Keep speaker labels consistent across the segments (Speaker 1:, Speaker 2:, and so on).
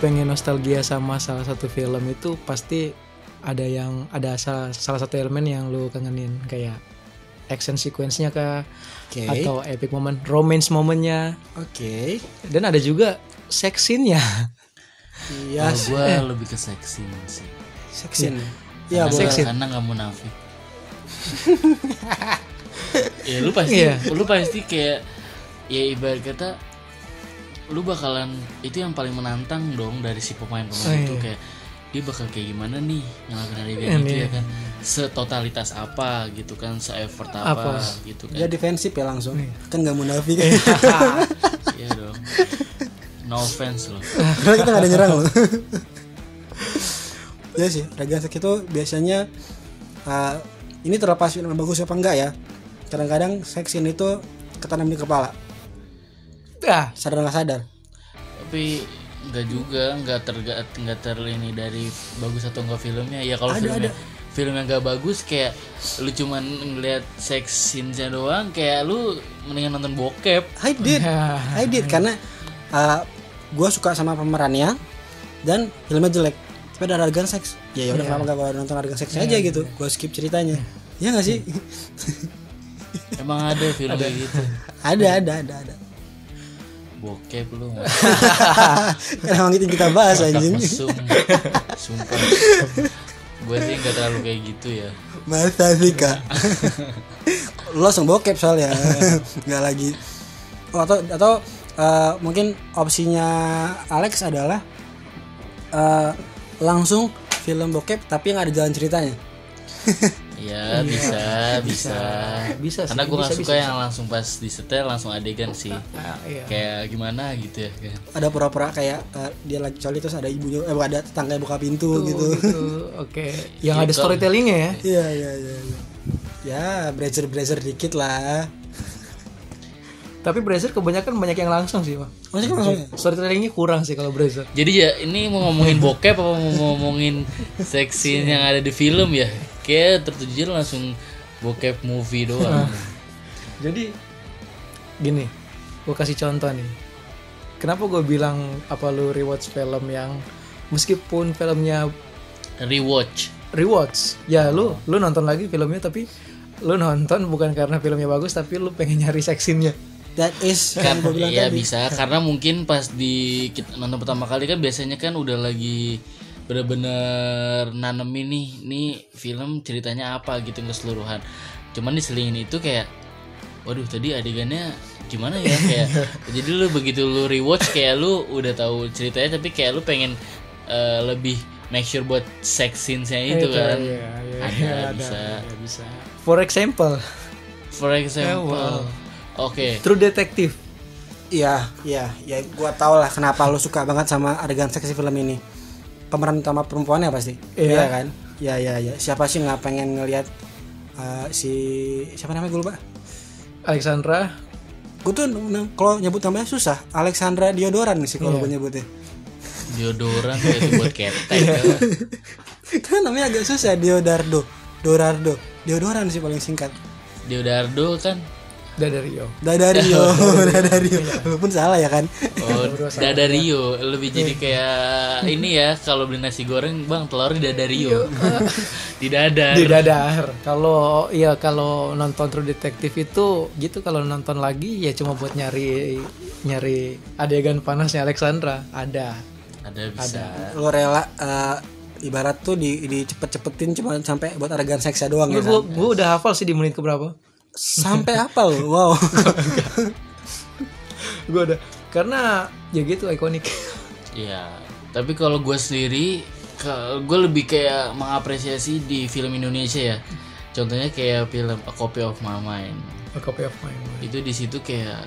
Speaker 1: pengen nostalgia sama salah satu film itu pasti ada yang ada salah, salah satu elemen yang lu kangenin kayak action sequence-nya kah
Speaker 2: Oke.
Speaker 1: atau epic moment romance momennya
Speaker 2: Oke.
Speaker 1: dan ada juga sex scene-nya
Speaker 2: Iya.
Speaker 3: Kalau gue lebih ke seksi sih.
Speaker 2: Seksin. Iya,
Speaker 3: Karena-
Speaker 2: boleh.
Speaker 3: Karena nggak munafik. ya lu pasti,
Speaker 1: Iya.
Speaker 3: lu pasti kayak ya ibarat kata lu bakalan itu yang paling menantang dong dari si pemain-pemain
Speaker 1: Oh,
Speaker 3: itu
Speaker 1: iya.
Speaker 3: kayak dia bakal kayak gimana nih ngelakuin adegan
Speaker 1: Iya,
Speaker 3: itu
Speaker 1: iya.
Speaker 3: ya kan setotalitas apa gitu kan se effort apa,
Speaker 1: Apa?
Speaker 3: gitu
Speaker 2: Dia
Speaker 3: kan
Speaker 2: defensif ya langsung.
Speaker 1: Iya.
Speaker 2: Kan nggak munafik.
Speaker 3: iya dong no offense loh
Speaker 2: Karena kita nggak ada nyerang loh. ya sih, Raga Sek itu biasanya uh, ini terlepas film bagus apa enggak ya. Kadang-kadang seksin itu ketanam di kepala,
Speaker 1: ah
Speaker 2: sadar nggak sadar.
Speaker 3: tapi nggak juga nggak terga nggak terlini dari bagus atau enggak filmnya ya kalau
Speaker 2: Ada,
Speaker 3: filmnya
Speaker 2: ada.
Speaker 3: film yang gak bagus kayak lu cuman ngeliat sex scene-nya doang kayak lu mendingan nonton bokep
Speaker 2: I did, I did karena uh, gue suka sama pemerannya dan filmnya jelek. Tapi ada adegan seks. Ya ya udah kenapa gak gue nonton adegan seksnya aja gitu. Gue skip ceritanya. Ya nggak sih?
Speaker 3: emang ada film kayak gitu
Speaker 2: ada ada ada ada.
Speaker 3: Bokep lu
Speaker 2: Kan emang itu kita bahas anjing.
Speaker 3: sumpah gue sih nggak terlalu kayak gitu ya
Speaker 2: Masa sih kak? Lo langsung bokep soalnya nggak lagi. Oh, atau atau eh, mungkin opsinya Alex adalah eh, langsung film bokep tapi yang ada jalan ceritanya.
Speaker 3: ya bisa bisa
Speaker 1: bisa sih,
Speaker 3: karena gue nggak
Speaker 1: bisa,
Speaker 3: suka yang langsung pas disetel langsung adegan sih
Speaker 1: Ah, iya.
Speaker 3: kayak gimana gitu ya kan
Speaker 2: Ada pura-pura kayak eh, dia lagi coli terus ada ibunya eh ada tetangga yang buka pintu gitu.
Speaker 1: gitu oke yang ada storytellingnya ya
Speaker 2: Iya iya iya. iya. Ya brazer brazer dikit lah.
Speaker 1: tapi Brazer kebanyakan banyak yang langsung sih pak
Speaker 2: Maksudnya langsung ya?
Speaker 1: storytellingnya kurang sih kalau Brazer
Speaker 3: Jadi ya ini mau ngomongin bokep apa mau ngomongin seksi yang ada di film ya? Kayak tertuju langsung bokep movie doang.
Speaker 1: jadi gini gue kasih contoh nih kenapa gue bilang apa lu rewatch film yang meskipun filmnya
Speaker 3: Rewatch.
Speaker 1: rewatch ya lu lu nonton lagi filmnya tapi lu nonton bukan karena filmnya bagus tapi lu pengen nyari seksinnya
Speaker 2: That is gue bilang
Speaker 3: ya
Speaker 2: tadi.
Speaker 3: bisa karena mungkin pas di kita nonton pertama kali kan biasanya kan udah lagi bener-bener nanemin nih nih film ceritanya apa gitu keseluruhan cuman diselingin itu kayak waduh tadi adegannya gimana ya? Kayak jadi lu begitu lu rewatch kayak lu udah tahu ceritanya tapi kayak lu pengen eh, lebih make sure buat sex scenes-nya itu kan.
Speaker 1: iya, iya,
Speaker 3: ada
Speaker 1: iya,
Speaker 3: bisa.
Speaker 1: bisa. For example.
Speaker 3: For example.
Speaker 1: Wow.
Speaker 3: oke.
Speaker 1: True Detective.
Speaker 2: Iya, iya, ya gua tau lah kenapa lu suka banget sama adegan seksi film ini. Pemeran utama perempuannya pasti.
Speaker 1: Iya.
Speaker 2: kan? Iya, iya, iya. Siapa sih nggak pengen ngelihat uh, si siapa namanya gue lupa.
Speaker 1: Alexandra
Speaker 2: Gue tuh kalau nyebut namanya susah. Alexandra Diodoran sih kalau
Speaker 1: Iya.
Speaker 2: gue nyebutnya.
Speaker 3: deodoran kayak itu buat ketek kan.
Speaker 2: Kan namanya agak susah Diodardo, Dorardo. Diodoran sih paling singkat.
Speaker 3: Deodardo kan
Speaker 1: Dadario.
Speaker 2: Dadario, Dadario. Walaupun salah ya kan.
Speaker 3: Oh, Dadario lebih jadi kayak ini ya kalau beli nasi goreng bang telurnya Dadario. Di dadar.
Speaker 1: di dadar. Kalau ya kalau nonton True Detective itu gitu kalau nonton lagi ya cuma buat nyari nyari adegan panasnya Alexandra. Ada.
Speaker 3: Ada bisa.
Speaker 2: Lo rela uh, ibarat tuh di dicepet-cepetin cuma sampai buat adegan seksnya doang ya.
Speaker 1: gue gue udah hafal sih di menit keberapa
Speaker 2: Sampai apa lo? Wow.
Speaker 1: gue udah karena ya gitu ikonik
Speaker 3: Iya. Tapi kalau gue sendiri gue lebih kayak mengapresiasi di film Indonesia ya. Contohnya kayak film A Copy of My Mind.
Speaker 1: A copy of my mind
Speaker 3: Itu di situ kayak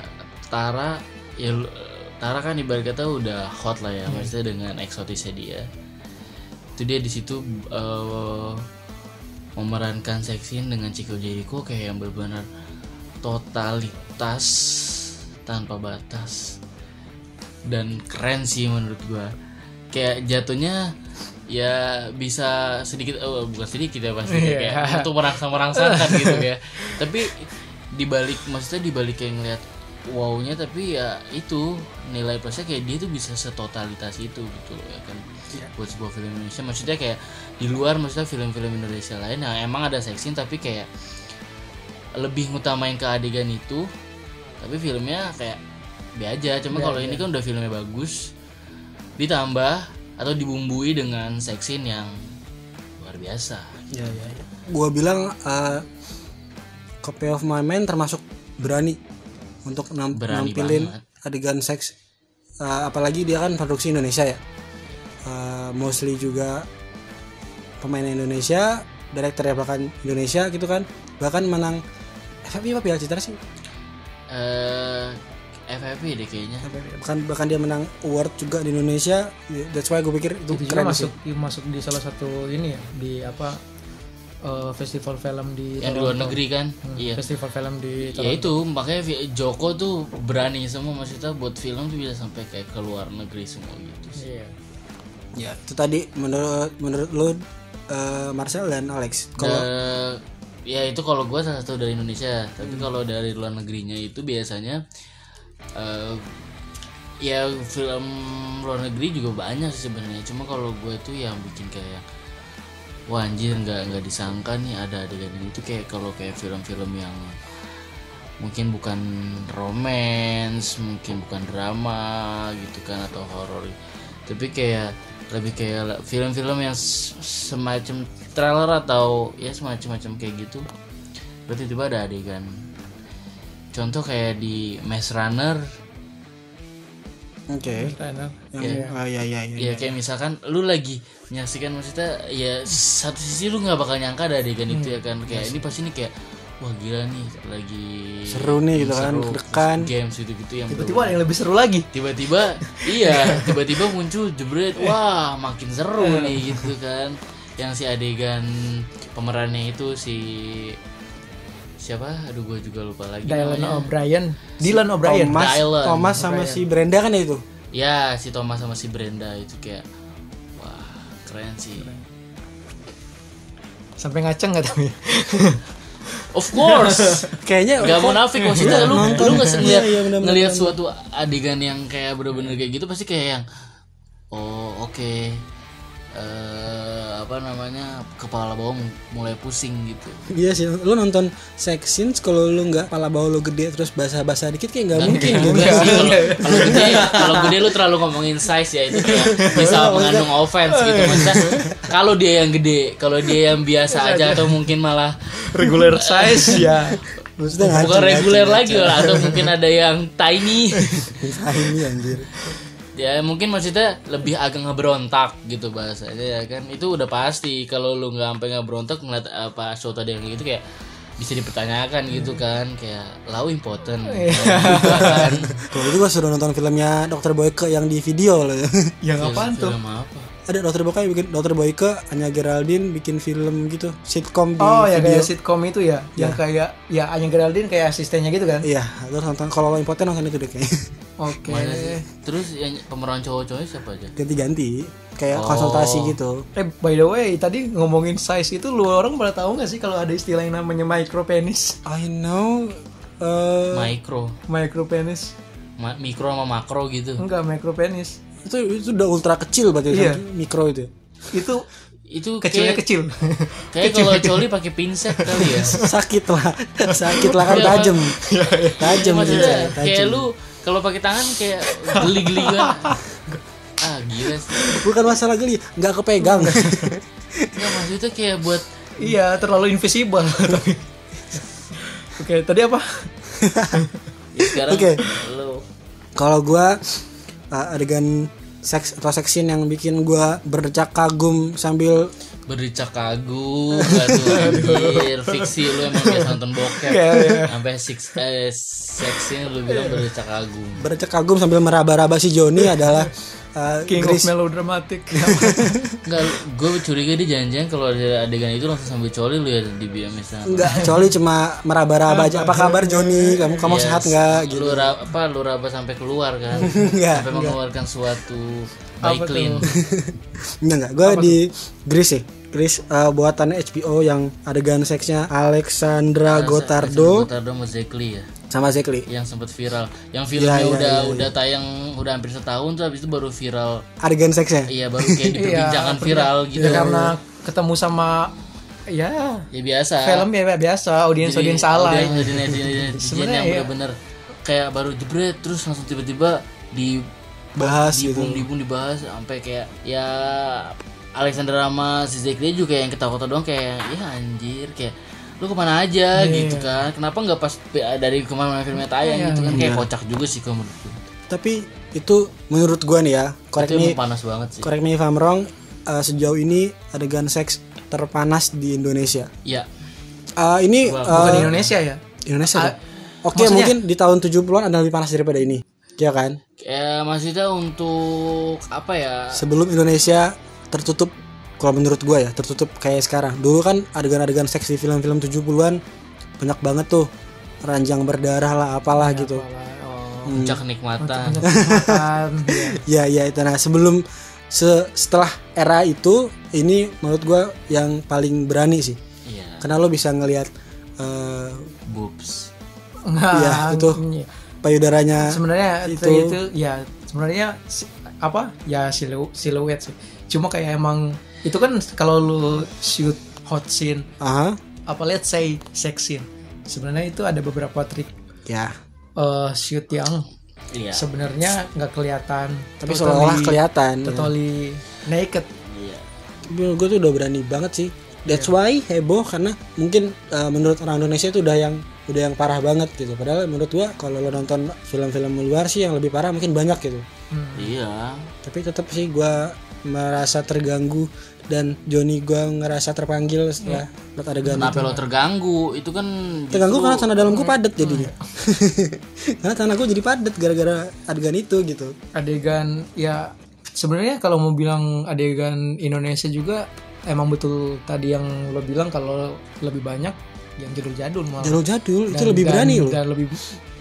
Speaker 3: Tara ya Tara kan ibarat kata udah hot lah ya, maksudnya dengan eksotisnya dia. Itu dia di situ eh, memerankan seksin dengan Chico Jericho kayak yang benar-benar totalitas tanpa batas. Dan keren sih menurut gua. Kayak jatuhnya ya bisa sedikit oh, bukan sedikit ya pasti
Speaker 1: Iya.
Speaker 3: kayak untuk merangsang merangsangan gitu ya. Tapi dibalik maksudnya dibalik kayak ngeliat wownya tapi ya itu nilai plusnya kayak dia tuh bisa setotalitas itu gitu loh ya kan buat sebuah film Indonesia maksudnya kayak di luar maksudnya film-film Indonesia lain yang emang ada seksin tapi kayak lebih ngutamain ke adegan itu tapi filmnya kayak be aja. Cuma kalau ini kan udah filmnya bagus ditambah atau dibumbui dengan seksin yang luar biasa.
Speaker 2: Ya ya, ya. gua bilang uh, copy of my mind termasuk berani untuk nam-
Speaker 3: Berani
Speaker 2: nampilin
Speaker 3: banget.
Speaker 2: adegan seks Uh, apalagi dia kan produksi Indonesia ya mostly juga pemain Indonesia direkturnya bahkan Indonesia gitu kan bahkan menang FFP apa Piala Citra sih
Speaker 3: eh FFP deh kayaknya
Speaker 2: bahkan bahkan dia menang award juga di Indonesia that's why gue pikir itu,
Speaker 1: itu
Speaker 2: keren
Speaker 1: masuk
Speaker 2: sih
Speaker 1: masuk di salah satu ini ya di apa eh, festival film di
Speaker 3: yang di luar
Speaker 1: Toronto.
Speaker 3: negeri kan
Speaker 1: Hmm,
Speaker 3: iya
Speaker 1: festival film di
Speaker 3: ya itu makanya Joko tuh berani semua maksudnya buat film tuh bisa sampai kayak ke luar negeri semua gitu sih.
Speaker 1: Iya.
Speaker 2: Ya itu tadi menurut menurut lu uh, Marcel dan Alex kalau
Speaker 3: Eh, ya itu kalau gue salah satu dari Indonesia. Tapi
Speaker 2: Hmm.
Speaker 3: kalau dari luar negerinya itu biasanya eh ya film luar negeri juga banyak sih sebenarnya. Cuma kalau gue tuh yang bikin kayak wah anjir nggak nggak disangka nih ada adegan ini. Tuh kayak kalau kayak film-film yang mungkin bukan romance mungkin bukan drama gitu kan atau horor. Tapi kayak lebih kayak film-film yang semacam trailer atau ya semacam-macam kayak gitu. Berarti tiba ada adegan. Contoh kayak di Maze Runner.
Speaker 2: Oke.
Speaker 1: Enak.
Speaker 2: yang oh, ya ya ya,
Speaker 3: ya kayak misalkan lu lagi menyaksikan maksudnya ya satu sisi lu nggak bakal nyangka ada adegan itu ya kan. Kayak ini pasti ini kayak wah gila nih lagi
Speaker 2: Seru nih gitu kan,
Speaker 3: seru,
Speaker 2: deg-degan.
Speaker 3: games gitu gitu yang
Speaker 1: Tiba-tiba ada yang lebih seru lagi.
Speaker 3: tiba-tiba iya tiba-tiba muncul jebret wah makin seru nih gitu kan yang si adegan pemerannya itu si siapa aduh gue juga lupa lagi
Speaker 1: Dylan. O'Brien, Dylan O'Brien.
Speaker 2: Thomas
Speaker 3: Dylan.
Speaker 2: Thomas sama si Brenda kan ya itu
Speaker 3: ya si Thomas sama si Brenda itu kayak wah keren sih
Speaker 1: Sampai ngaceng nggak tapi?
Speaker 3: of course.
Speaker 2: Kayaknya
Speaker 3: Gak munafik maksudnya lu
Speaker 2: nonton.
Speaker 3: lu nggak
Speaker 2: Iya,
Speaker 3: ngeliat
Speaker 2: iya,
Speaker 3: ngeliat suatu adegan yang kayak bener-bener kayak gitu pasti kayak yang oh oke eh apa namanya kepala bawah mulai pusing gitu
Speaker 2: Iya sih, lu nonton sex scenes kalau lu nggak pala bau lu gede terus basah-basah dikit kayak nggak mungkin gitu.
Speaker 3: Kalau gede kalau gede lu terlalu ngomongin size ya itu kayak bisa mengandung offense gitu maksudnya kalau dia yang gede kalau dia yang biasa aja atau mungkin malah
Speaker 1: Regular size ya.
Speaker 2: Maksudnya
Speaker 3: bukan reguler lagi lah atau mungkin ada yang tiny
Speaker 2: ini anjir.
Speaker 3: Ya mungkin maksudnya lebih agak ngeberontak gitu bahasanya ya kan itu udah pasti. Kalau lu nggak sampai ngeberontak ngeliat apa suatu ada yang kayak gitu kayak bisa dipertanyakan gitu kan. Kayak lau important. Kan.
Speaker 2: Kalau itu gua suruh nonton filmnya Dokter Boyke yang di video loh.
Speaker 1: Yang apaan tuh?
Speaker 3: film apa
Speaker 2: Ada Dokter Boyke yang bikin Dokter Boyke, Anya Geraldine bikin film gitu, sitcom di
Speaker 1: Oh ya
Speaker 2: video.
Speaker 1: kayak sitcom itu ya, yang kayak ya Anya Geraldine kayak asistennya gitu kan?
Speaker 2: Iya, terus nonton kalau lo impoten nonton itu deh kayaknya.
Speaker 1: Oke.
Speaker 3: Sih? terus yang pemeran cowok-cowoknya siapa aja
Speaker 2: Ganti-ganti, kayak
Speaker 3: Oh.
Speaker 2: konsultasi gitu.
Speaker 1: Eh by the way, tadi ngomongin size itu lu orang pada tahu nggak sih kalau ada istilah yang namanya micro penis?
Speaker 2: I know eh
Speaker 3: micro
Speaker 1: Micro penis?
Speaker 3: Ma- mikro sama makro gitu
Speaker 1: Enggak, micro penis.
Speaker 2: Itu itu udah ultra kecil berarti
Speaker 1: Iya.
Speaker 2: sama mikro itu.
Speaker 1: Itu
Speaker 3: itu
Speaker 1: kecilnya
Speaker 3: kayak,
Speaker 1: kecil.
Speaker 3: kayak kalau coli pakai pinset kali ya
Speaker 2: sakit lah sakit lah kan
Speaker 3: Iya,
Speaker 2: tajam tajam
Speaker 3: maksudnya
Speaker 2: bisa,
Speaker 3: kayak
Speaker 2: tajam
Speaker 3: lu kalau pakai tangan kayak geli-geli kan ah gila sih
Speaker 2: bukan masalah geli nggak kepegang
Speaker 3: Nggak maksudnya kayak buat
Speaker 1: iya, terlalu invisible. Tapi- Oke, tadi apa?
Speaker 3: ya sekarang
Speaker 2: Oke.
Speaker 3: lu
Speaker 2: kalau gua adegan seks atau seksin yang bikin gua berdecak kagum sambil
Speaker 3: berdecak kagum aduh anjir fiksi lu emang biasa nonton bokep
Speaker 1: Iya, iya.
Speaker 3: sampai six eh seksnya lu bilang berdecak kagum
Speaker 2: berdecak kagum sambil meraba-raba si Joni adalah uh,
Speaker 1: King
Speaker 2: Grace-
Speaker 1: of melodramatic.
Speaker 3: Enggak, gue curiga dia jangan-jangan kalau ada adegan itu langsung sambil coli lu ya di BMS.
Speaker 2: Enggak, Coli cuma meraba-raba aja. Apa kabar Joni? Kamu kamu
Speaker 3: Yes.
Speaker 2: sehat nggak? Gitu.
Speaker 3: Lu ra- apa lu raba sampai keluar kan?
Speaker 2: Enggak,
Speaker 3: sampai mengeluarkan suatu
Speaker 1: Apa
Speaker 3: baik clean.
Speaker 2: Enggak enggak. Gue di Grease sih. Grease uh, buatannya HBO yang adegan seksnya Alexandra Gotardo
Speaker 3: Gotardo sama Zekli ya.
Speaker 2: Sama Zekli.
Speaker 3: Yang sempat viral. Yang filmnya
Speaker 2: iya,
Speaker 3: udah
Speaker 2: iya,
Speaker 3: udah tayang udah hampir setahun tuh habis itu baru viral.
Speaker 2: Adegan seksnya
Speaker 3: iya baru kayak diperbincangkan viral gitu.
Speaker 1: Ya, karena ketemu sama ya.
Speaker 3: Ya biasa.
Speaker 1: Film ya biasa. Audiens audiens salah
Speaker 3: audiens- audiens- yang
Speaker 1: ya.
Speaker 3: bener-bener kayak baru jebret terus langsung tiba-tiba di
Speaker 2: bahas gitu.
Speaker 3: dibung dibung dibahas sampai kayak ya Alexander sama si Zekri juga yang ketawa-ketawa doang kayak ya anjir kayak lu ke mana aja?
Speaker 1: Iya.
Speaker 3: gitu kan. Kenapa nggak pas dari ke mana filmnya tayang
Speaker 1: Iya,
Speaker 3: gitu kan. Kayak kocak juga sih kalau menurut gue
Speaker 2: tapi itu menurut gua nih ya correct
Speaker 3: itu
Speaker 2: me
Speaker 3: panas banget sih.
Speaker 2: correct me if I'm wrong uh, sejauh ini adegan seks terpanas di Indonesia.
Speaker 3: Ya
Speaker 2: Uh, ini
Speaker 1: bukan
Speaker 2: uh,
Speaker 1: di Indonesia ya?
Speaker 2: Indonesia kan? Oke
Speaker 1: maksudnya-
Speaker 2: mungkin di tahun 70-an ada lebih panas daripada ini. Ya kan?
Speaker 3: Kayak maksudnya untuk apa ya?
Speaker 2: Sebelum Indonesia tertutup kalau menurut gua ya tertutup kayak sekarang. Dulu kan adegan-adegan seks di film-film 70-an banyak banget tuh. Ranjang berdarah lah apalah gitu.
Speaker 1: oh,
Speaker 3: puncak kenikmatan.
Speaker 1: Makan ya.
Speaker 2: ya ya itu. Nah sebelum se- setelah era itu ini menurut gua yang paling berani sih.
Speaker 3: Iya.
Speaker 2: Karena lo bisa ngelihat eh,
Speaker 3: boobs.
Speaker 2: Iya, itu.
Speaker 1: iya.
Speaker 2: payudaranya
Speaker 1: sebenarnya itu,
Speaker 2: itu-
Speaker 1: ya sebenarnya apa? Ya silu, siluet sih. Cuma kayak emang itu kan kalau lu shoot hot scene
Speaker 2: aha.
Speaker 1: apa let's say sex scene sebenarnya itu ada beberapa trik
Speaker 2: ya.
Speaker 1: eh, shoot yang
Speaker 3: iya.
Speaker 1: sebenarnya nggak kelihatan
Speaker 2: tapi seolah-olah kelihatan ya.
Speaker 1: totally naked.
Speaker 3: Iya.
Speaker 2: Menurut gue tuh udah berani banget sih. That's why heboh karena mungkin uh, menurut orang Indonesia itu udah yang udah yang parah banget gitu. Padahal menurut gua kalau lo nonton film-film luar sih yang lebih parah mungkin banyak gitu.
Speaker 3: Iya.
Speaker 2: Tapi tetap sih gua merasa terganggu dan Joni gua ngerasa terpanggil setelah lihat adegan
Speaker 3: kenapa
Speaker 2: itu.
Speaker 3: lo terganggu? Itu kan
Speaker 2: terganggu
Speaker 3: justru-
Speaker 2: karena tanah dalamku padat jadinya. Karena tanahku jadi padat gara-gara adegan itu gitu.
Speaker 1: Adegan ya sebenarnya kalau mau bilang adegan Indonesia juga emang betul tadi yang lo bilang kalau lebih banyak yang jadul-jadul malah.
Speaker 2: Jalur jadul itu lebih
Speaker 1: dan-
Speaker 2: berani loh
Speaker 1: dan lebih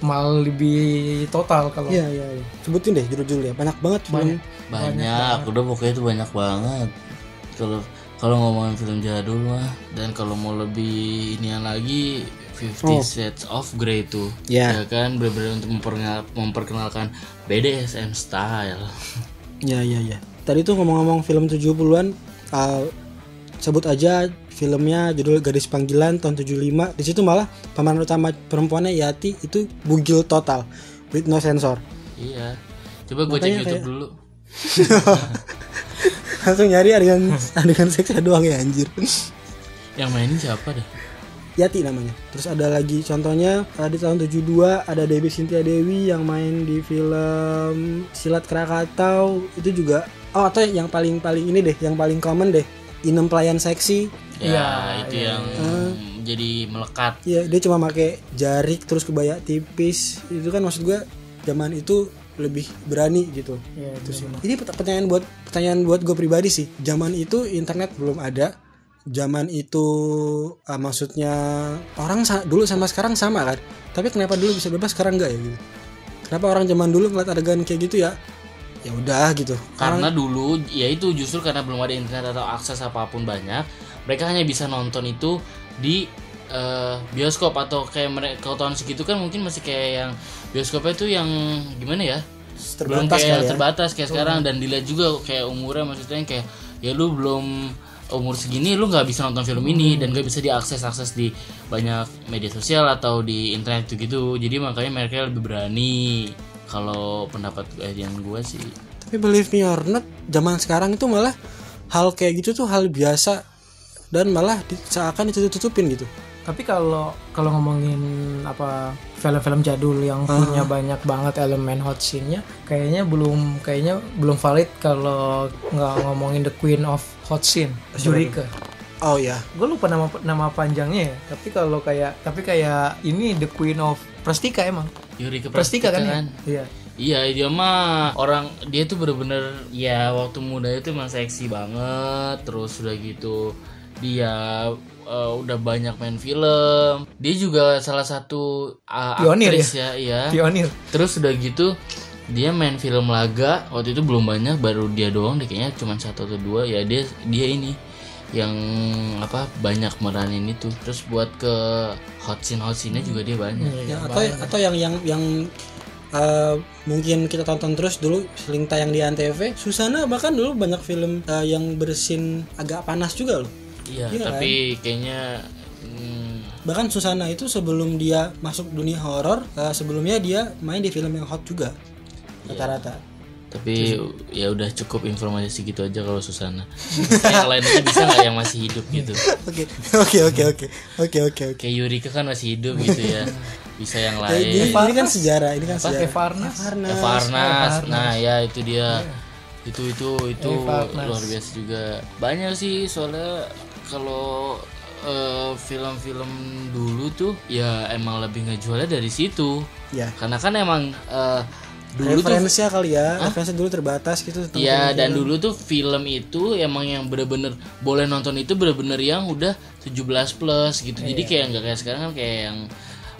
Speaker 1: malah lebih total kalau
Speaker 2: iya iya iya. Sebutin deh judul-judul ya banyak banget film
Speaker 3: banyak. Udah pokoknya itu banyak banget kalau kalau ngomongin film jadul mah dan kalau mau lebih ini lagi Fifty Shades of Grey tuh
Speaker 2: Ya.
Speaker 3: ya kan benar-benar untuk memperkenal- memperkenalkan BDSM style
Speaker 2: Ya ya ya. Tadi tuh ngomong-ngomong film 70-an uh, sebut aja filmnya judul Gadis Panggilan tahun 75. Di situ malah pemeran utama perempuannya Yati itu bugil total with no sensor.
Speaker 3: iya coba gue cek YouTube
Speaker 2: kayak-
Speaker 3: dulu
Speaker 2: Langsung nyari adegan adegan seksnya doang ya anjir.
Speaker 3: yang mainin siapa dah
Speaker 2: Yati namanya. Terus ada lagi contohnya uh, di tahun 72 ada Dewi Cynthia Dewi yang main di film Silat Krakatau itu juga oh atau yang paling paling ini deh, yang paling common deh. Inem pelayan seksi
Speaker 3: ya itu yang jadi melekat
Speaker 2: Iya, dia cuma pakai jarik terus kebaya tipis. Itu kan maksud gua zaman itu lebih berani gitu.
Speaker 1: ya,
Speaker 2: Itu sih. Ini pert- pertanyaan buat pertanyaan buat gue pribadi sih. Zaman itu internet belum ada. Zaman itu ah, maksudnya orang sa- dulu sama sekarang sama kan. Tapi kenapa dulu bisa bebas sekarang enggak ya gitu. Kenapa orang zaman dulu ngeliat adegan kayak gitu ya? Ya udah gitu.
Speaker 3: karena dulu ya itu justru karena belum ada internet atau akses apa pun banyak mereka hanya bisa nonton itu di eh, bioskop atau kayak mereka tahun segitu kan mungkin masih kayak yang bioskopnya itu yang gimana ya? Belum
Speaker 2: Terbatas
Speaker 3: kayak
Speaker 2: kali ya.
Speaker 3: terbatas kayak sekarang dan dilihat juga kayak umurnya maksudnya kayak ya lu belum umur segini lu nggak bisa nonton film ini dan gak bisa diakses akses di banyak media sosial atau di internet gitu. Gitu jadi makanya mereka lebih berani kalau pendapat yang gue sih.
Speaker 2: Tapi believe me or not, zaman sekarang itu malah hal kayak gitu tuh hal biasa dan malah seakan ditutup-tutupin gitu.
Speaker 1: Tapi kalau kalau ngomongin apa film-film jadul yang punya banyak banget elemen hot scene-nya kayaknya belum kayaknya belum valid kalau nggak ngomongin the queen of hot scene Jurika
Speaker 2: Oh ya,
Speaker 1: gue lupa nama nama panjangnya ya tapi kalau kayak tapi kayak ini the queen of Prestika emang.
Speaker 3: Yuri ke
Speaker 1: Prestika kan ya?
Speaker 3: kan?
Speaker 1: iya.
Speaker 3: Iya dia mah orang dia tuh bener-bener ya waktu muda itu emang seksi banget terus udah gitu dia eh, udah banyak main film. Dia juga salah satu uh,
Speaker 1: Pionir
Speaker 3: aktris ya iya.
Speaker 1: Pionir.
Speaker 3: Terus udah gitu dia main film laga. Waktu itu belum banyak baru dia doang deh kayaknya cuma satu atau dua. Ya dia dia ini yang apa banyak meranin itu. Terus buat ke hot scene hot scene juga dia banyak.
Speaker 2: Ya, atau atau yang yang yang eh, mungkin kita tonton terus dulu sering tayang di Antv Susana bahkan dulu banyak film eh, yang bersin agak panas juga loh
Speaker 3: iya
Speaker 2: Iya
Speaker 3: tapi kayaknya hmm,
Speaker 2: bahkan Susana itu sebelum dia masuk dunia horor eh, sebelumnya dia main di film yang hot juga rata-rata.
Speaker 3: Tapi ya udah cukup informasi segitu aja kalau Susana yang lain aja bisa nggak yang masih hidup gitu?
Speaker 2: Oke oke oke oke. Oke oke oke.
Speaker 3: Kayak Yurika kan masih hidup gitu ya. Bisa yang
Speaker 2: Ya, ini,
Speaker 3: lain
Speaker 2: ini kan sejarah ini kan
Speaker 1: Pakai
Speaker 2: sejarah.
Speaker 1: Farnas.
Speaker 2: Farnas.
Speaker 3: Farnas. Nah ya itu dia. Itu itu itu
Speaker 1: Farnas.
Speaker 3: luar biasa juga. Banyak sih soalnya kalau eh, film-film dulu tuh ya emang lebih ngejualnya dari situ.
Speaker 2: Ya.
Speaker 3: Karena kan emang eh, dulu tuh
Speaker 2: referensinya kali ya referensi dulu terbatas gitu
Speaker 3: Iya dan dulu tuh film itu emang yang bener-bener boleh nonton itu bener-bener yang udah 17 plus gitu. Jadi kayak nggak kayak sekarang kan kayak yang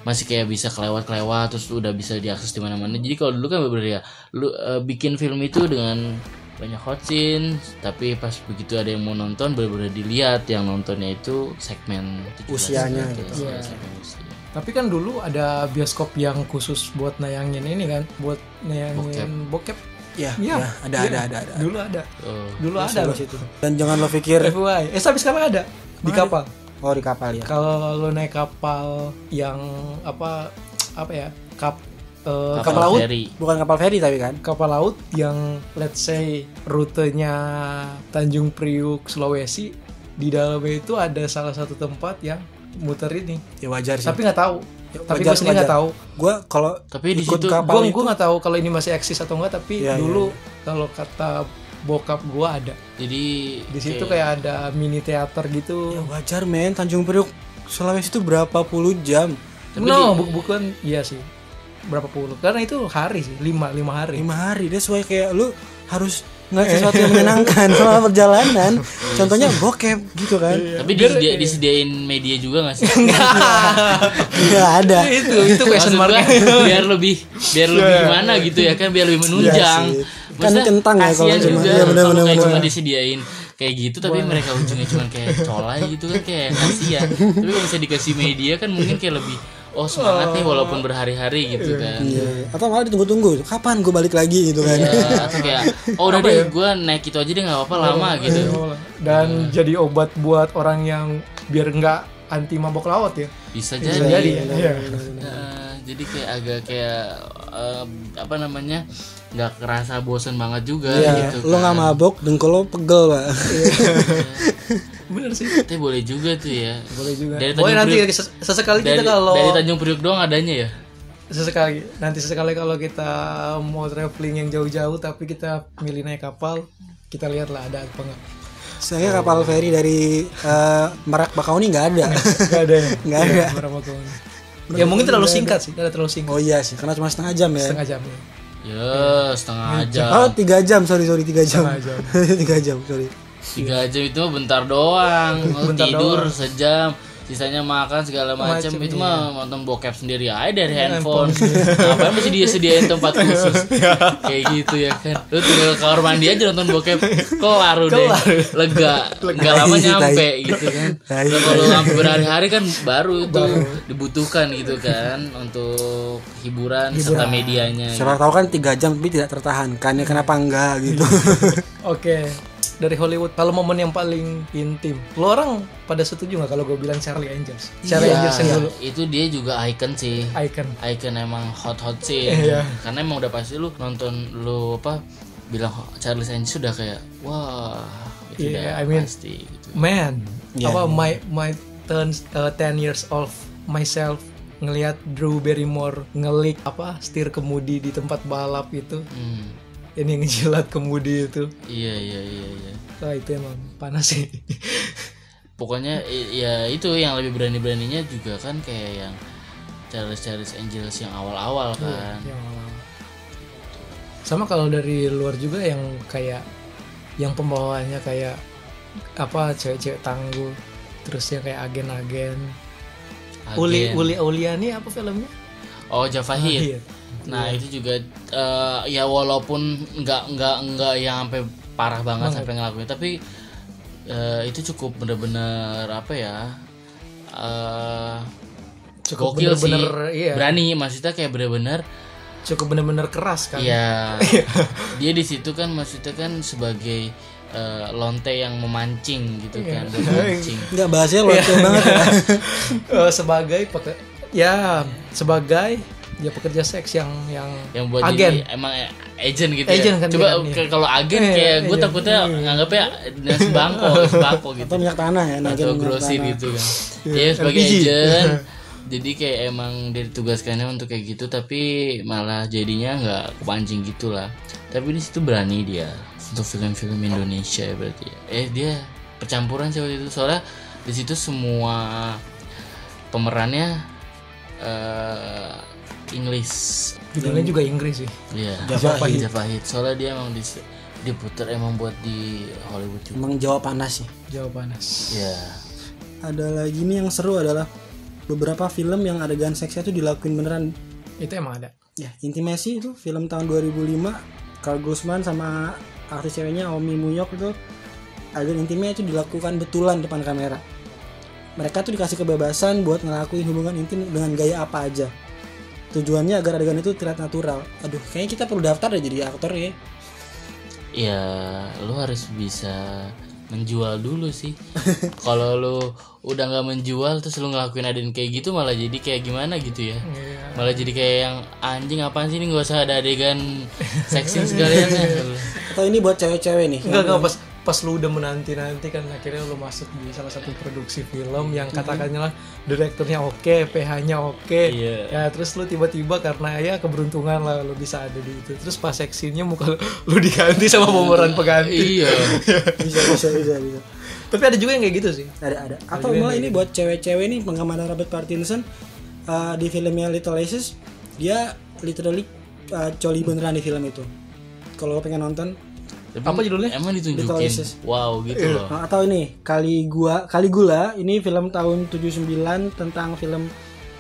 Speaker 3: masih kayak bisa kelewat-kelewat terus udah bisa diakses di mana-mana. Jadi kalau dulu kan bener-bener ya lu eh, bikin film itu dengan banyak hot scene tapi pas begitu ada yang mau nonton bener-bener dilihat yang nontonnya itu segmen 17
Speaker 2: Usianya
Speaker 3: gitu. Iya, segmen usia.
Speaker 1: Tapi kan dulu ada bioskop yang khusus buat nayangin ini kan, buat nayangin bokep.
Speaker 2: ya,
Speaker 1: Iya,
Speaker 2: ya, ada,
Speaker 1: iya.
Speaker 2: ada ada ada
Speaker 1: Dulu ada.
Speaker 3: Oh.
Speaker 1: Dulu ada loh.
Speaker 2: situ dan jangan lo pikir
Speaker 1: FYI. Eh sampai sekarang ada di kapal.
Speaker 2: oh di kapal ya
Speaker 1: Kalau lo naik kapal yang apa apa ya? Kap eh,
Speaker 3: Kapal
Speaker 1: kapal laut
Speaker 3: feri.
Speaker 2: bukan kapal feri tapi kan?
Speaker 1: Kapal laut yang let's say rutenya Tanjung Priuk Sulawesi di dalamnya itu ada salah satu tempat yang muter ini.
Speaker 2: Ya wajar sih.
Speaker 1: Tapi nggak tahu.
Speaker 2: Ya,
Speaker 1: tapi
Speaker 2: wajar,
Speaker 1: gue sendiri nggak tahu.
Speaker 2: Gue kalau
Speaker 3: Tapi di
Speaker 2: ikut
Speaker 3: situ
Speaker 2: kapal
Speaker 1: gue
Speaker 2: itu
Speaker 1: gue nggak tahu kalau ini masih eksis atau enggak tapi
Speaker 2: Iya, iya,
Speaker 1: dulu kalau kata bokap gue ada.
Speaker 3: Jadi
Speaker 1: di situ kayak ada mini teater gitu.
Speaker 2: Ya wajar men. Tanjung Priuk Sulawesi itu berapa puluh jam?
Speaker 1: No bu- bukan iya sih berapa puluh? Karena itu hari sih lima lima hari.
Speaker 2: Lima hari dia sesuai kayak lu harus ngeliat sesuatu yang menyenangkan selama perjalanan. Contohnya bokep gitu kan.
Speaker 3: Tapi disedi- disediain media juga gak sih?
Speaker 2: nggak. Ada.
Speaker 1: Itu itu question mark.
Speaker 3: biar lebih biar lebih gimana gitu ya kan biar lebih menunjang.
Speaker 2: Iya sih. Kan kentang ya kalau cuma-
Speaker 3: juga
Speaker 2: iya, bener, bener,
Speaker 3: kayak
Speaker 2: bener.
Speaker 3: cuma disediain kayak gitu tapi mereka ujungnya cuma kayak colai gitu kan kayak kasihan. tapi kalau bisa dikasih media kan mungkin kayak lebih oh semangat nih walaupun berhari-hari gitu kan.
Speaker 2: Iya. atau malah ditunggu-tunggu kapan gue balik lagi? gitu kan.
Speaker 3: Ya, atau kayak oh udah deh gue naik itu aja deh nggak apa-apa lama gitu.
Speaker 1: dan jadi obat buat orang yang biar nggak anti mabok laut ya?
Speaker 3: Bisa
Speaker 1: Bisa
Speaker 3: jadi.
Speaker 1: jadi ya.
Speaker 3: Nah, jadi kayak agak kayak eh, apa namanya nggak kerasa bosen banget juga
Speaker 2: Iya,
Speaker 3: gitu
Speaker 2: lo
Speaker 3: kan.
Speaker 2: nggak mabok dengkul lo pegel pak.
Speaker 1: Bener sih.
Speaker 3: Tapi boleh juga tuh ya.
Speaker 1: boleh juga.
Speaker 3: Dari
Speaker 1: boleh nanti
Speaker 3: Priok-
Speaker 1: ses- sesekali
Speaker 3: Dari,
Speaker 1: kita kalau
Speaker 3: dari Tanjung Priok doang adanya ya.
Speaker 1: sesekali. Nanti sesekali kalau kita mau traveling yang jauh-jauh tapi kita milih naik kapal kita lihat lah ada apa enggak
Speaker 2: saya kapal feri dari eh, Merak Bakauni nggak ada.
Speaker 1: Nggak ada ya?
Speaker 2: Nggak ada.
Speaker 1: berapa tahun ya mungkin terlalu singkat sih ada terlalu singkat.
Speaker 2: Oh iya sih karena cuma setengah jam ya?
Speaker 1: Setengah jam ya
Speaker 3: Ya setengah jam.
Speaker 2: oh tiga jam sorry sorry tiga jam. Tiga jam sorry.
Speaker 3: Tiga jam itu bentar doang. Mau
Speaker 1: Bentar
Speaker 3: tidur sejam. Sisanya makan segala macam itu
Speaker 1: iya.
Speaker 3: mah nonton bokep sendiri aja dari handphone. Ngapain mesti dia sediain tempat khusus? Kayak gitu ya kan? Lu tinggal ke kamar mandi aja nonton bokep kelar udah. Lega, nggak lama
Speaker 2: Tai,
Speaker 3: nyampe gitu kan. Kalau sampai berhari-hari kan baru itu dibutuhkan gitu kan untuk hiburan serta medianya.
Speaker 2: siapa tahu kan tiga jam tapi tidak tertahankan ya kenapa enggak gitu?
Speaker 1: Oke dari Hollywood kalau momen yang paling intim. Lo orang pada setuju nggak kalau gue bilang Charlie Angels? Charlie
Speaker 3: Iya,
Speaker 1: Angels yang dulu.
Speaker 3: Itu dia juga icon sih.
Speaker 1: icon.
Speaker 3: Icon emang hot hot scene
Speaker 1: Iya.
Speaker 3: karena emang udah pasti lu nonton lu apa bilang Charles Angels sudah kayak wah itu
Speaker 1: Iya,
Speaker 3: udah
Speaker 1: I mean-
Speaker 3: pasti gitu.
Speaker 1: man
Speaker 2: Iya,
Speaker 1: apa my my turn uh, 10 years of myself ngelihat Drew Barrymore ngelik apa setir kemudi di tempat balap itu.
Speaker 3: Hmm,
Speaker 1: ini ngejilat kemudi itu.
Speaker 3: Iya iya iya iya.
Speaker 1: Wah itu emang panas sih.
Speaker 3: Pokoknya ya itu yang lebih berani beraninya juga kan kayak yang Charles Charles Angels yang awal-awal kan.
Speaker 1: Yang awal. sama kalau dari luar juga yang kayak yang pembawaannya kayak apa cewek-cewek tangguh terus yang kayak agen-agen. Uli. Uli Auliani apa filmnya?
Speaker 3: Oh Javahid
Speaker 1: Iya.
Speaker 3: nah itu juga eh, ya walaupun nggak nggak nggak yang sampai parah banget sampai ngelakuin tapi eh, itu cukup bener-bener apa ya eh
Speaker 1: Cukup
Speaker 3: gokil sih
Speaker 1: bener-bener, iya.
Speaker 3: berani maksudnya kayak bener-bener
Speaker 1: cukup bener-bener keras kan
Speaker 3: ya dia di situ kan maksudnya kan sebagai eh, lonte yang memancing gitu
Speaker 1: Iya.
Speaker 3: kan buat mancing
Speaker 2: Enggak bahasnya lonte banget ya.
Speaker 1: Eh, sebagai ya sebagai ya pekerja seks yang yang,
Speaker 3: yang buat
Speaker 1: agen
Speaker 3: jadi emang eh, agent gitu
Speaker 1: Agent
Speaker 3: ya.
Speaker 1: kan
Speaker 3: Coba
Speaker 1: kan, iya.
Speaker 3: ke- kalau agen
Speaker 1: Iya,
Speaker 3: kayak gue
Speaker 1: agent.
Speaker 3: takutnya nganggapnya dan sembako, sembako gitu.
Speaker 2: Atau minyak tanah ya,
Speaker 3: Atau
Speaker 2: minyak
Speaker 3: grosir
Speaker 2: tanah.
Speaker 3: gitu kan.
Speaker 1: Iya,
Speaker 3: Dia sebagai
Speaker 1: LPG.
Speaker 3: agent. jadi kayak emang dia ditugaskannya untuk kayak gitu tapi malah jadinya nggak kepancing gitu lah. Tapi di situ berani dia untuk film-film Indonesia ya berarti. ya. Eh dia percampuran sih waktu itu soalnya di situ semua pemerannya eh English
Speaker 1: judulnya juga Inggris sih
Speaker 3: Iya,
Speaker 2: Javahid.
Speaker 3: Javahid. Soalnya dia emang di, diputar emang buat di Hollywood juga.
Speaker 2: Emang Jawa panas sih.
Speaker 1: Jawa panas
Speaker 3: Iya.
Speaker 2: Ada lagi nih yang seru adalah beberapa film yang adegan seksnya tuh dilakuin beneran.
Speaker 1: itu emang ada
Speaker 2: Ya, Intimacy itu film tahun 2005 Carl Guzman sama artis ceweknya Omi Muyok itu adegan intimnya itu dilakukan betulan depan kamera. Mereka tuh dikasih kebebasan buat ngelakuin hubungan intim dengan gaya apa aja. Tujuannya agar adegan itu terlihat natural. Aduh, kayaknya kita perlu daftar deh jadi aktor ya.
Speaker 3: Ya, lu harus bisa menjual dulu sih. Kalau lu udah nggak menjual terus lu ngelakuin adegan kayak gitu malah jadi kayak gimana gitu ya.
Speaker 1: Iya.
Speaker 3: Malah jadi kayak yang anjing apaan sih ini nggak usah ada adegan seksin sekalian ya.
Speaker 2: Atau ini buat cewek-cewek nih.
Speaker 1: enggak enggak pas pas lu udah menanti nanti kan akhirnya lu masuk di salah satu produksi film yang katakannya lah direkturnya oke PH-nya oke.
Speaker 3: Iya.
Speaker 1: ya terus lu tiba-tiba karena ya keberuntungan lah lu bisa ada di itu. Terus pas seksinya muka lu, lu diganti sama pemeran pengganti.
Speaker 3: Iya.
Speaker 2: bisa bisa bisa bisa.
Speaker 1: tapi ada juga yang kayak gitu sih.
Speaker 2: Ada ada. Atau malah ini buat cewek-cewek nih penggemar Robert Pattinson uh, di filmnya Little Aces dia literally uh, coli beneran di film itu. Kalau lo pengen nonton
Speaker 3: Tapi
Speaker 1: Apa judulnya?
Speaker 3: Emang ditunjukin. Wow gitu loh.
Speaker 2: Nah, atau ini kali gua kali gula ini film tahun 79 tentang film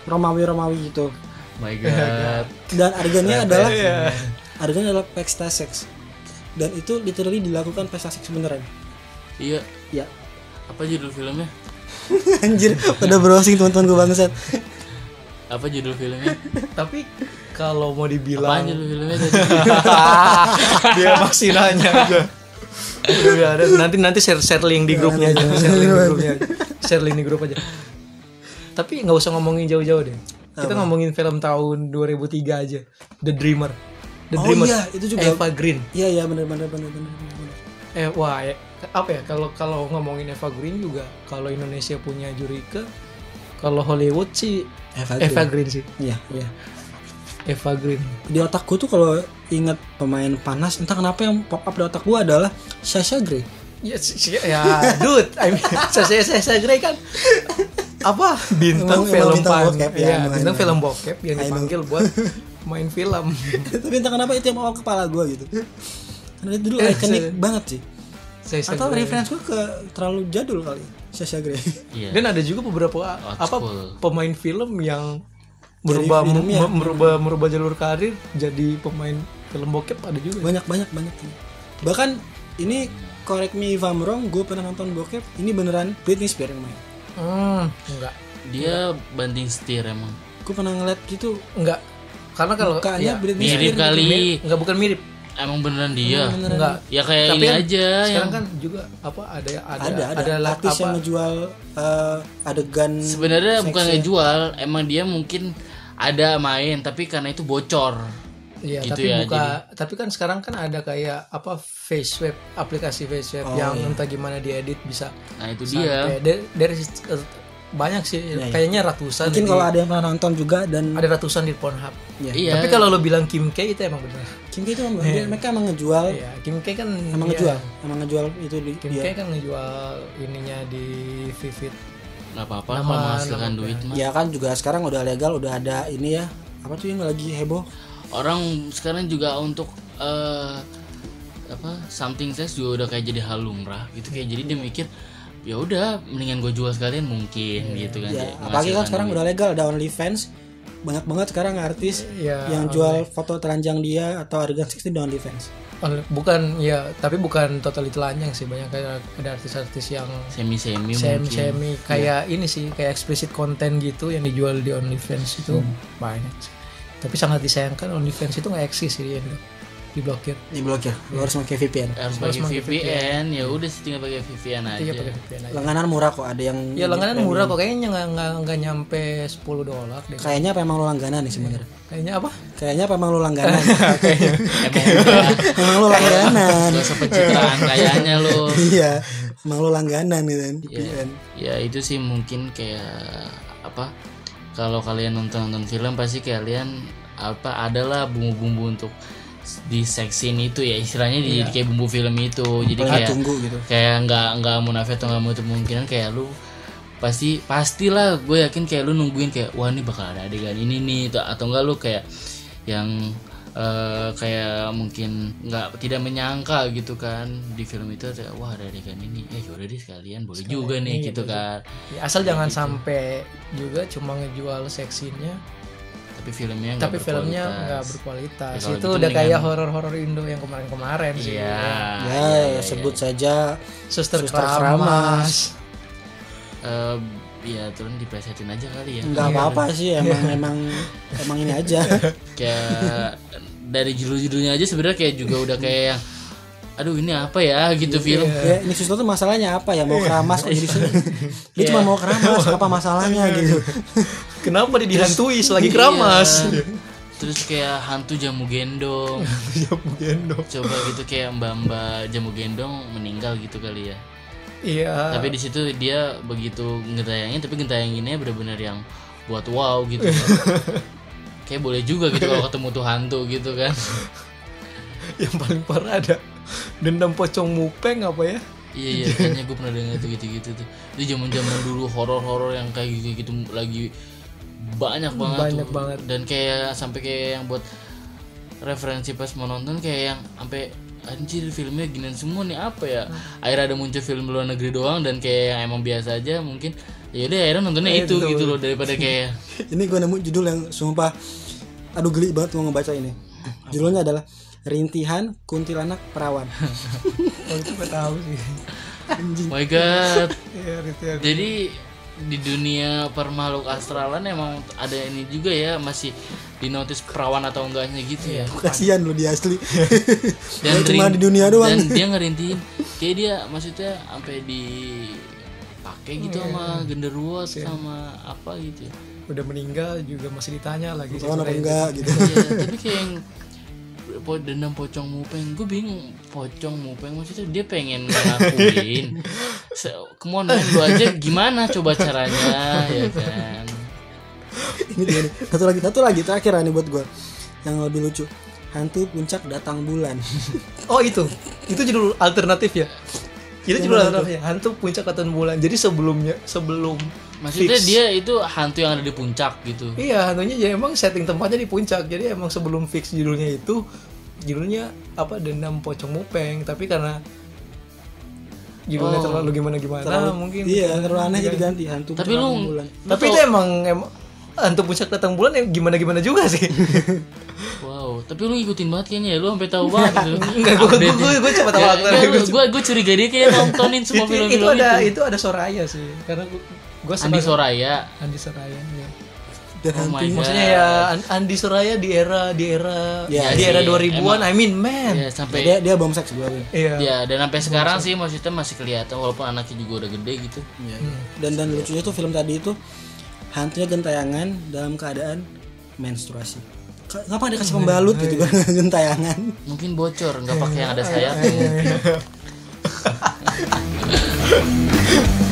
Speaker 2: Romawi Romawi gitu
Speaker 3: My God.
Speaker 2: dan adegannya adalah
Speaker 1: Iya.
Speaker 2: adegannya adalah pesta seks dan itu literally dilakukan pesta seks beneran
Speaker 3: Iya.
Speaker 2: ya
Speaker 3: Apa judul filmnya?
Speaker 2: anjir pada browsing teman-teman gue bangsat
Speaker 3: Apa judul filmnya?
Speaker 1: tapi kalau mau
Speaker 3: Apa
Speaker 1: dibilang
Speaker 3: judul filmnya tadi?
Speaker 1: dia masih nanya aja. Udah, ada. nanti nanti share share link di grupnya aja. Share link di grupnya aja. share link di grup aja. Tapi nggak usah ngomongin jauh-jauh deh. Kita ngomongin film tahun 2003 aja. The Dreamer. The
Speaker 2: Oh
Speaker 1: Dreamer.
Speaker 2: iya, itu juga-
Speaker 1: Eva Green
Speaker 2: iya iya bener bener bener bener.
Speaker 1: eh wah ya, apa ya? Kalau kalau ngomongin Eva Green juga kalau Indonesia punya Jurika kalau Hollywood sih
Speaker 2: Eva
Speaker 1: Eva Green sih.
Speaker 2: Iya iya
Speaker 1: Eva Green
Speaker 2: di otakku tuh kalau ingat pemain panas entah kenapa yang pop up di otak gua adalah Sasha Grey
Speaker 1: Ya, ya, dude, I mean, saya saya saya Grey kan apa bintang
Speaker 2: Emang- emang
Speaker 1: film
Speaker 2: bintang
Speaker 1: pan,
Speaker 2: bokep, ya,
Speaker 1: ya,
Speaker 2: emang,
Speaker 1: bintang
Speaker 2: emang.
Speaker 1: film bokep yang dipanggil buat main film.
Speaker 2: tapi entah kenapa itu yang mau kepala gua gitu karena itu dulu
Speaker 1: Eh,
Speaker 2: ikonik
Speaker 1: saya-
Speaker 2: banget sih
Speaker 1: Saya
Speaker 2: atau
Speaker 1: Grey.
Speaker 2: reference gua ke terlalu jadul kali Sasha Grey
Speaker 3: Iya.
Speaker 1: Dan ada juga beberapa apa
Speaker 3: school.
Speaker 1: pemain film yang berubah
Speaker 2: filmnya.
Speaker 1: me- merubah merubah jalur karir jadi pemain film bokep ada juga.
Speaker 2: banyak banyak banyak bahkan ini correct me if I'm wrong gue pernah nonton bokep ini beneran Britney Spears yang main
Speaker 1: Hmm, enggak.
Speaker 3: Dia banting setir emang.
Speaker 2: gue pernah ngeliat gitu
Speaker 1: Enggak. Karena kalau ya,
Speaker 2: Britney
Speaker 3: Mirip
Speaker 2: Spears
Speaker 3: kali.
Speaker 1: mir- enggak bukan mirip.
Speaker 3: Emang beneran dia.
Speaker 1: Enggak.
Speaker 3: Ya kayak
Speaker 1: Tapi
Speaker 3: ini
Speaker 1: kan
Speaker 3: aja
Speaker 1: Sekarang
Speaker 3: yang
Speaker 1: kan juga apa ada ada
Speaker 2: ada ada,
Speaker 1: ada
Speaker 2: artis
Speaker 1: apa,
Speaker 2: yang ngejual eh, adegan
Speaker 3: sebenarnya bukan ngejual, emang dia mungkin ada main tapi karena itu bocor.
Speaker 1: Iya,
Speaker 3: Gitu
Speaker 1: tapi
Speaker 3: ya,
Speaker 1: buka. Tapi kan sekarang kan ada kayak apa face web, aplikasi face web
Speaker 2: Oh,
Speaker 1: yang
Speaker 2: iya.
Speaker 1: entah gimana diedit bisa.
Speaker 3: Nah, itu dia.
Speaker 1: Dari, dari eh, banyak sih, kayaknya ratusan.
Speaker 2: mungkin
Speaker 1: di-
Speaker 2: kalau ada yang pernah nonton juga dan
Speaker 1: ada ratusan di Pornhub.
Speaker 2: ya.
Speaker 3: Iya.
Speaker 1: Tapi kalau lo bilang Kim K itu emang benar.
Speaker 2: Kim K itu emang, dia- mereka emang ngejual
Speaker 1: Iya, Kim K kan
Speaker 2: emang
Speaker 1: iya,
Speaker 2: ngejual emang ngejual itu di
Speaker 1: Kim
Speaker 2: dia.
Speaker 1: K kan ngejual ininya di Vivid.
Speaker 3: Nggak apa-apa
Speaker 1: Nama-
Speaker 3: kalau menghasilkan
Speaker 1: nama
Speaker 3: duit mah.
Speaker 2: ya kan juga sekarang udah legal udah ada ini ya. Apa tuh yang lagi heboh?
Speaker 3: Orang sekarang juga untuk eh apa something sex juga udah kayak jadi hal lumrah gitu. Kayak jadi dia mikir ya udah mendingan gue jual sekalian mungkin gitu kan.
Speaker 2: Ya apalagi kan sekarang
Speaker 3: duit.
Speaker 2: udah legal ada OnlyFans. Banyak banget sekarang artis
Speaker 1: Iya.
Speaker 2: yang jual foto telanjang dia atau adegan seks di OnlyFans.
Speaker 1: Only- bukan ya tapi bukan total telanjang sih banyak kayak ada artis-artis yang
Speaker 3: semi semi
Speaker 1: semi semi kayak ini sih kayak explicit content gitu yang dijual di OnlyFans itu banyak sih. tapi sangat disayangkan OnlyFans itu nggak eksis sih di Indo diblokir.
Speaker 2: Diblokir. Lu harus pakai VPN
Speaker 3: harus pakai VPN ya udah sih tinggal pakai VPN aja.
Speaker 1: Iya pakai VPN aja.
Speaker 2: langganan murah kok ada yang
Speaker 1: Ya langganan murah kok. kayaknya nggak nggak nggak nyampe 10 dolar deh.
Speaker 2: kayaknya apa emang lu langganan nih sebenarnya?
Speaker 1: Kayaknya apa?
Speaker 2: kayaknya apa emang lu langganan?
Speaker 3: Emang udah.
Speaker 2: Emang lu langganan.
Speaker 3: Pencitraan kayaknya lo
Speaker 2: iya. Emang lu langganan gitu kan VPN
Speaker 3: ya itu sih mungkin kayak apa kalau kalian nonton nonton film pasti kalian apa adalah bumbu-bumbu untuk di seksin itu ya istilahnya di kayak bumbu film itu. Jadi kayak
Speaker 2: tunggu gitu.
Speaker 3: kayak nggak nggak munafik atau nggak mau kemungkinan kayak lu pasti pastilah gue yakin kayak lu nungguin kayak wah ini bakal ada adegan ini nih atau- atau enggak lu kayak yang eh, kayak mungkin nggak tidak menyangka gitu kan di film itu kayak, wah ada adegan ini. Eh yaudah deh sekalian boleh juga nih gitu kan.
Speaker 1: Ya, asal jangan sampai juga cuma ngejual seksinya,
Speaker 3: tapi filmnya
Speaker 1: tapi filmnya
Speaker 3: berkualitas.
Speaker 1: nggak berkualitas.
Speaker 3: Ya,
Speaker 1: itu
Speaker 3: gitu
Speaker 1: udah
Speaker 3: mendingan-
Speaker 1: kayak horor-horor Indo yang kemarin-kemarin sih.
Speaker 3: iya
Speaker 2: ya sebut saja
Speaker 1: Suster,
Speaker 2: Suster
Speaker 1: Keramas.
Speaker 3: Eh, ya turun diplesetin aja kali ya
Speaker 2: nggak apa-apa sih emang emang emang ini aja
Speaker 3: kayak dari judul-judulnya aja sebenarnya kayak juga udah kayak yang aduh ini apa ya? gitu film
Speaker 2: ya ini suster tuh masalahnya apa ya? Mau keramas kok jadi sini. Dia cuma mau keramas apa masalahnya gitu.
Speaker 1: Kenapa dia dihantui selagi keramas?
Speaker 3: Iya. terus kayak hantu jamu gendong. Coba gitu kayak mbak mbak jamu gendong meninggal gitu kali ya.
Speaker 1: Iya.
Speaker 3: tapi di situ dia begitu ngentayangin tapi ngentayanginnya benar-benar yang buat wow gitu. Kayak boleh juga gitu kalau ketemu tuh hantu gitu kan.
Speaker 1: Yang paling parah ada dendam pocong mupeng apa ya?
Speaker 3: iya iya kayaknya gue pernah dengar tuh gitu gitu tuh itu zaman zaman dulu horor horor yang kayak gitu gitu lagi banyak banget
Speaker 1: Banyak
Speaker 3: tuh.
Speaker 1: banget.
Speaker 3: dan kayak sampai kayak yang buat referensi pas mau nonton kayak yang sampai anjir filmnya ginian semua nih apa ya akhirnya ada muncul film luar negeri doang dan kayak yang emang biasa aja mungkin ya udah akhirnya nontonnya itu gitu loh daripada kayak
Speaker 2: ini gue nemu judul yang sumpah aduh geli banget mau ngebaca ini judulnya adalah rintihan kuntilanak perawan
Speaker 1: Oh itu gue tahu sih.
Speaker 3: oh my god
Speaker 1: Iya, gitu ya.
Speaker 3: Jadi di dunia permakhluk astralan emang ada ini juga ya masih dinotis perawan atau enggaknya gitu ya.
Speaker 2: kasihan lo dia asli
Speaker 3: Dan
Speaker 2: Dia cuma di dunia doang
Speaker 3: Dan dia ngerintihin kayak dia maksudnya sampai di pakai gitu
Speaker 2: Iya.
Speaker 3: sama genderuwo sama apa gitu. ya.
Speaker 1: Udah meninggal juga masih ditanya lagi sih.
Speaker 2: Enggak gitu
Speaker 3: Iya, tapi kayak yang po dendam pocong mupeng gue bingung pocong mupeng maksudnya dia pengen ngelakuin Se- kemauan lu aja gimana coba caranya ya kan
Speaker 2: ini dia nih. satu lagi satu lagi terakhir nih buat gue yang lebih lucu hantu puncak datang bulan
Speaker 1: Oh itu, itu judul alternatif ya. Itu judul alternatif ya. Hantu puncak katan bulan. Jadi sebelumnya, sebelum
Speaker 3: Maksudnya
Speaker 1: fix.
Speaker 3: dia itu hantu yang ada di puncak gitu.
Speaker 1: Iya, hantunya jadi emang setting tempatnya di puncak. Jadi emang sebelum fix judulnya itu judulnya apa dendam pocong mupeng. Tapi karena judulnya
Speaker 3: Oh.
Speaker 1: terlalu gimana gimana mungkin.
Speaker 2: iya terlalu aneh jadi ganti hantu
Speaker 3: Tapi lu,
Speaker 2: bulan
Speaker 1: Tapi itu emang emang hantu puncak datang bulan yang gimana gimana juga sih.
Speaker 3: wow, tapi lu ngikutin banget kayaknya ya, lu sampai tahu banget gitu.
Speaker 1: Enggak, gue gue gue gue coba tahu aktor.
Speaker 3: gue gue curiga dia kayak nontonin semua film-film
Speaker 1: itu
Speaker 3: itu.
Speaker 1: ada itu ada Soraya sih. Karena gue gue
Speaker 3: Andi Soraya.
Speaker 1: Andi Soraya ya.
Speaker 2: dan
Speaker 3: Oh my
Speaker 2: hantu
Speaker 3: god.
Speaker 1: Maksudnya ya An- Andi Soraya di era di era
Speaker 2: Ya,
Speaker 1: di era
Speaker 3: sih,
Speaker 1: 2000-an I mean man.
Speaker 3: Ya sampai
Speaker 2: dia dia bom seks gue
Speaker 1: Iya.
Speaker 3: ya dan sampai sekarang sih maksudnya masih kelihatan walaupun anaknya juga udah gede gitu.
Speaker 2: Iya, iya. dan dan lucunya tuh film tadi itu hantunya gentayangan dalam keadaan menstruasi Kenapa dikasih pembalut gitu kan gentayangan
Speaker 3: Mungkin bocor nggak pakai yang ada sayapnya.